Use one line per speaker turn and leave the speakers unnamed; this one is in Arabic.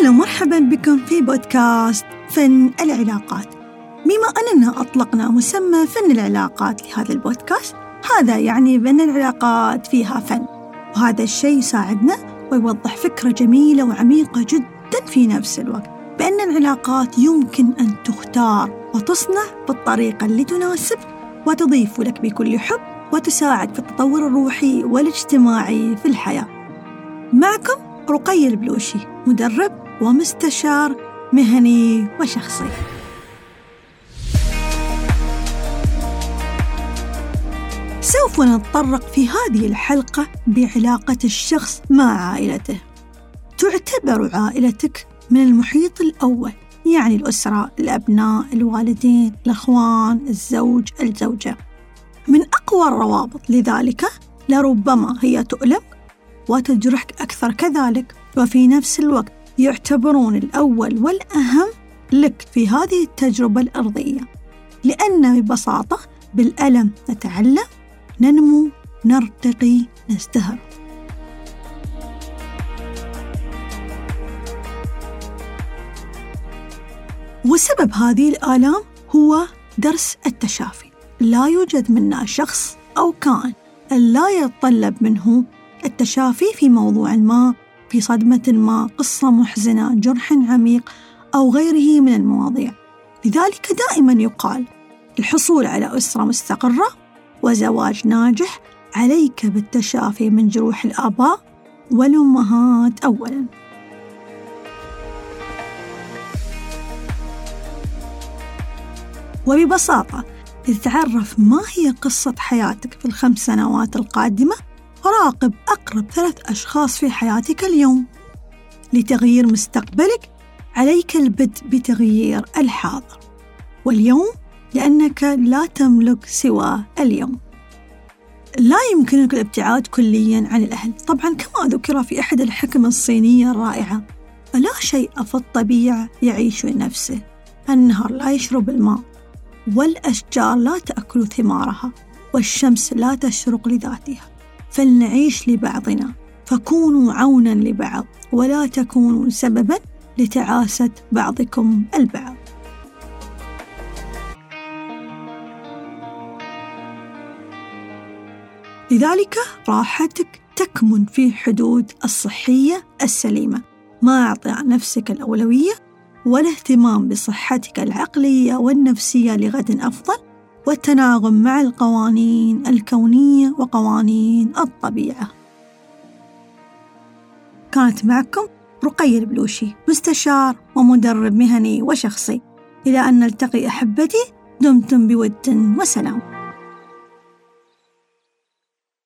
أهلا ومرحبا بكم في بودكاست فن العلاقات. بما أننا أطلقنا مسمى فن العلاقات لهذا البودكاست هذا يعني بأن العلاقات فيها فن. وهذا الشيء يساعدنا ويوضح فكرة جميلة وعميقة جدا في نفس الوقت. بأن العلاقات يمكن أن تختار وتصنع بالطريقة اللي تناسب وتضيف لك بكل حب وتساعد في التطور الروحي والاجتماعي في الحياة. معكم رقي البلوشي مدرب ومستشار مهني وشخصي. سوف نتطرق في هذه الحلقة بعلاقة الشخص مع عائلته. تعتبر عائلتك من المحيط الأول يعني الأسرة الأبناء الوالدين الأخوان الزوج الزوجة. من أقوى الروابط لذلك لربما هي تؤلم وتجرحك أكثر كذلك وفي نفس الوقت يعتبرون الأول والأهم لك في هذه التجربة الأرضية. لأن ببساطة بالألم نتعلم ننمو نرتقي نزدهر. وسبب هذه الآلام هو درس التشافي. لا يوجد منا شخص أو كائن لا يتطلب منه التشافي في موضوع ما في صدمة ما قصة محزنة جرح عميق أو غيره من المواضيع. لذلك دائما يقال الحصول على أسرة مستقرة وزواج ناجح عليك بالتشافي من جروح الآباء والأمهات أولاً. وببساطة لتتعرف ما هي قصة حياتك في الخمس سنوات القادمة راقب أقرب ثلاث أشخاص في حياتك اليوم. لتغيير مستقبلك عليك البدء بتغيير الحاضر. واليوم لأنك لا تملك سوى اليوم. لا يمكنك الابتعاد كليا عن الأهل. طبعا كما ذكر في أحد الحكم الصينية الرائعة فلا شيء في الطبيعة يعيش لنفسه النهر لا يشرب الماء والأشجار لا تأكل ثمارها والشمس لا تشرق لذاتها. فلنعيش لبعضنا فكونوا عونا لبعض ولا تكونوا سببا لتعاسة بعضكم البعض. لذلك راحتك تكمن في حدود الصحية السليمة. ما أعطي نفسك الأولوية والاهتمام بصحتك العقلية والنفسية لغد أفضل والتناغم مع القوانين الكونية وقوانين الطبيعة. كانت معكم رقي البلوشي مستشار ومدرب مهني وشخصي. إلى أن نلتقي أحبتي دمتم بود وسلام.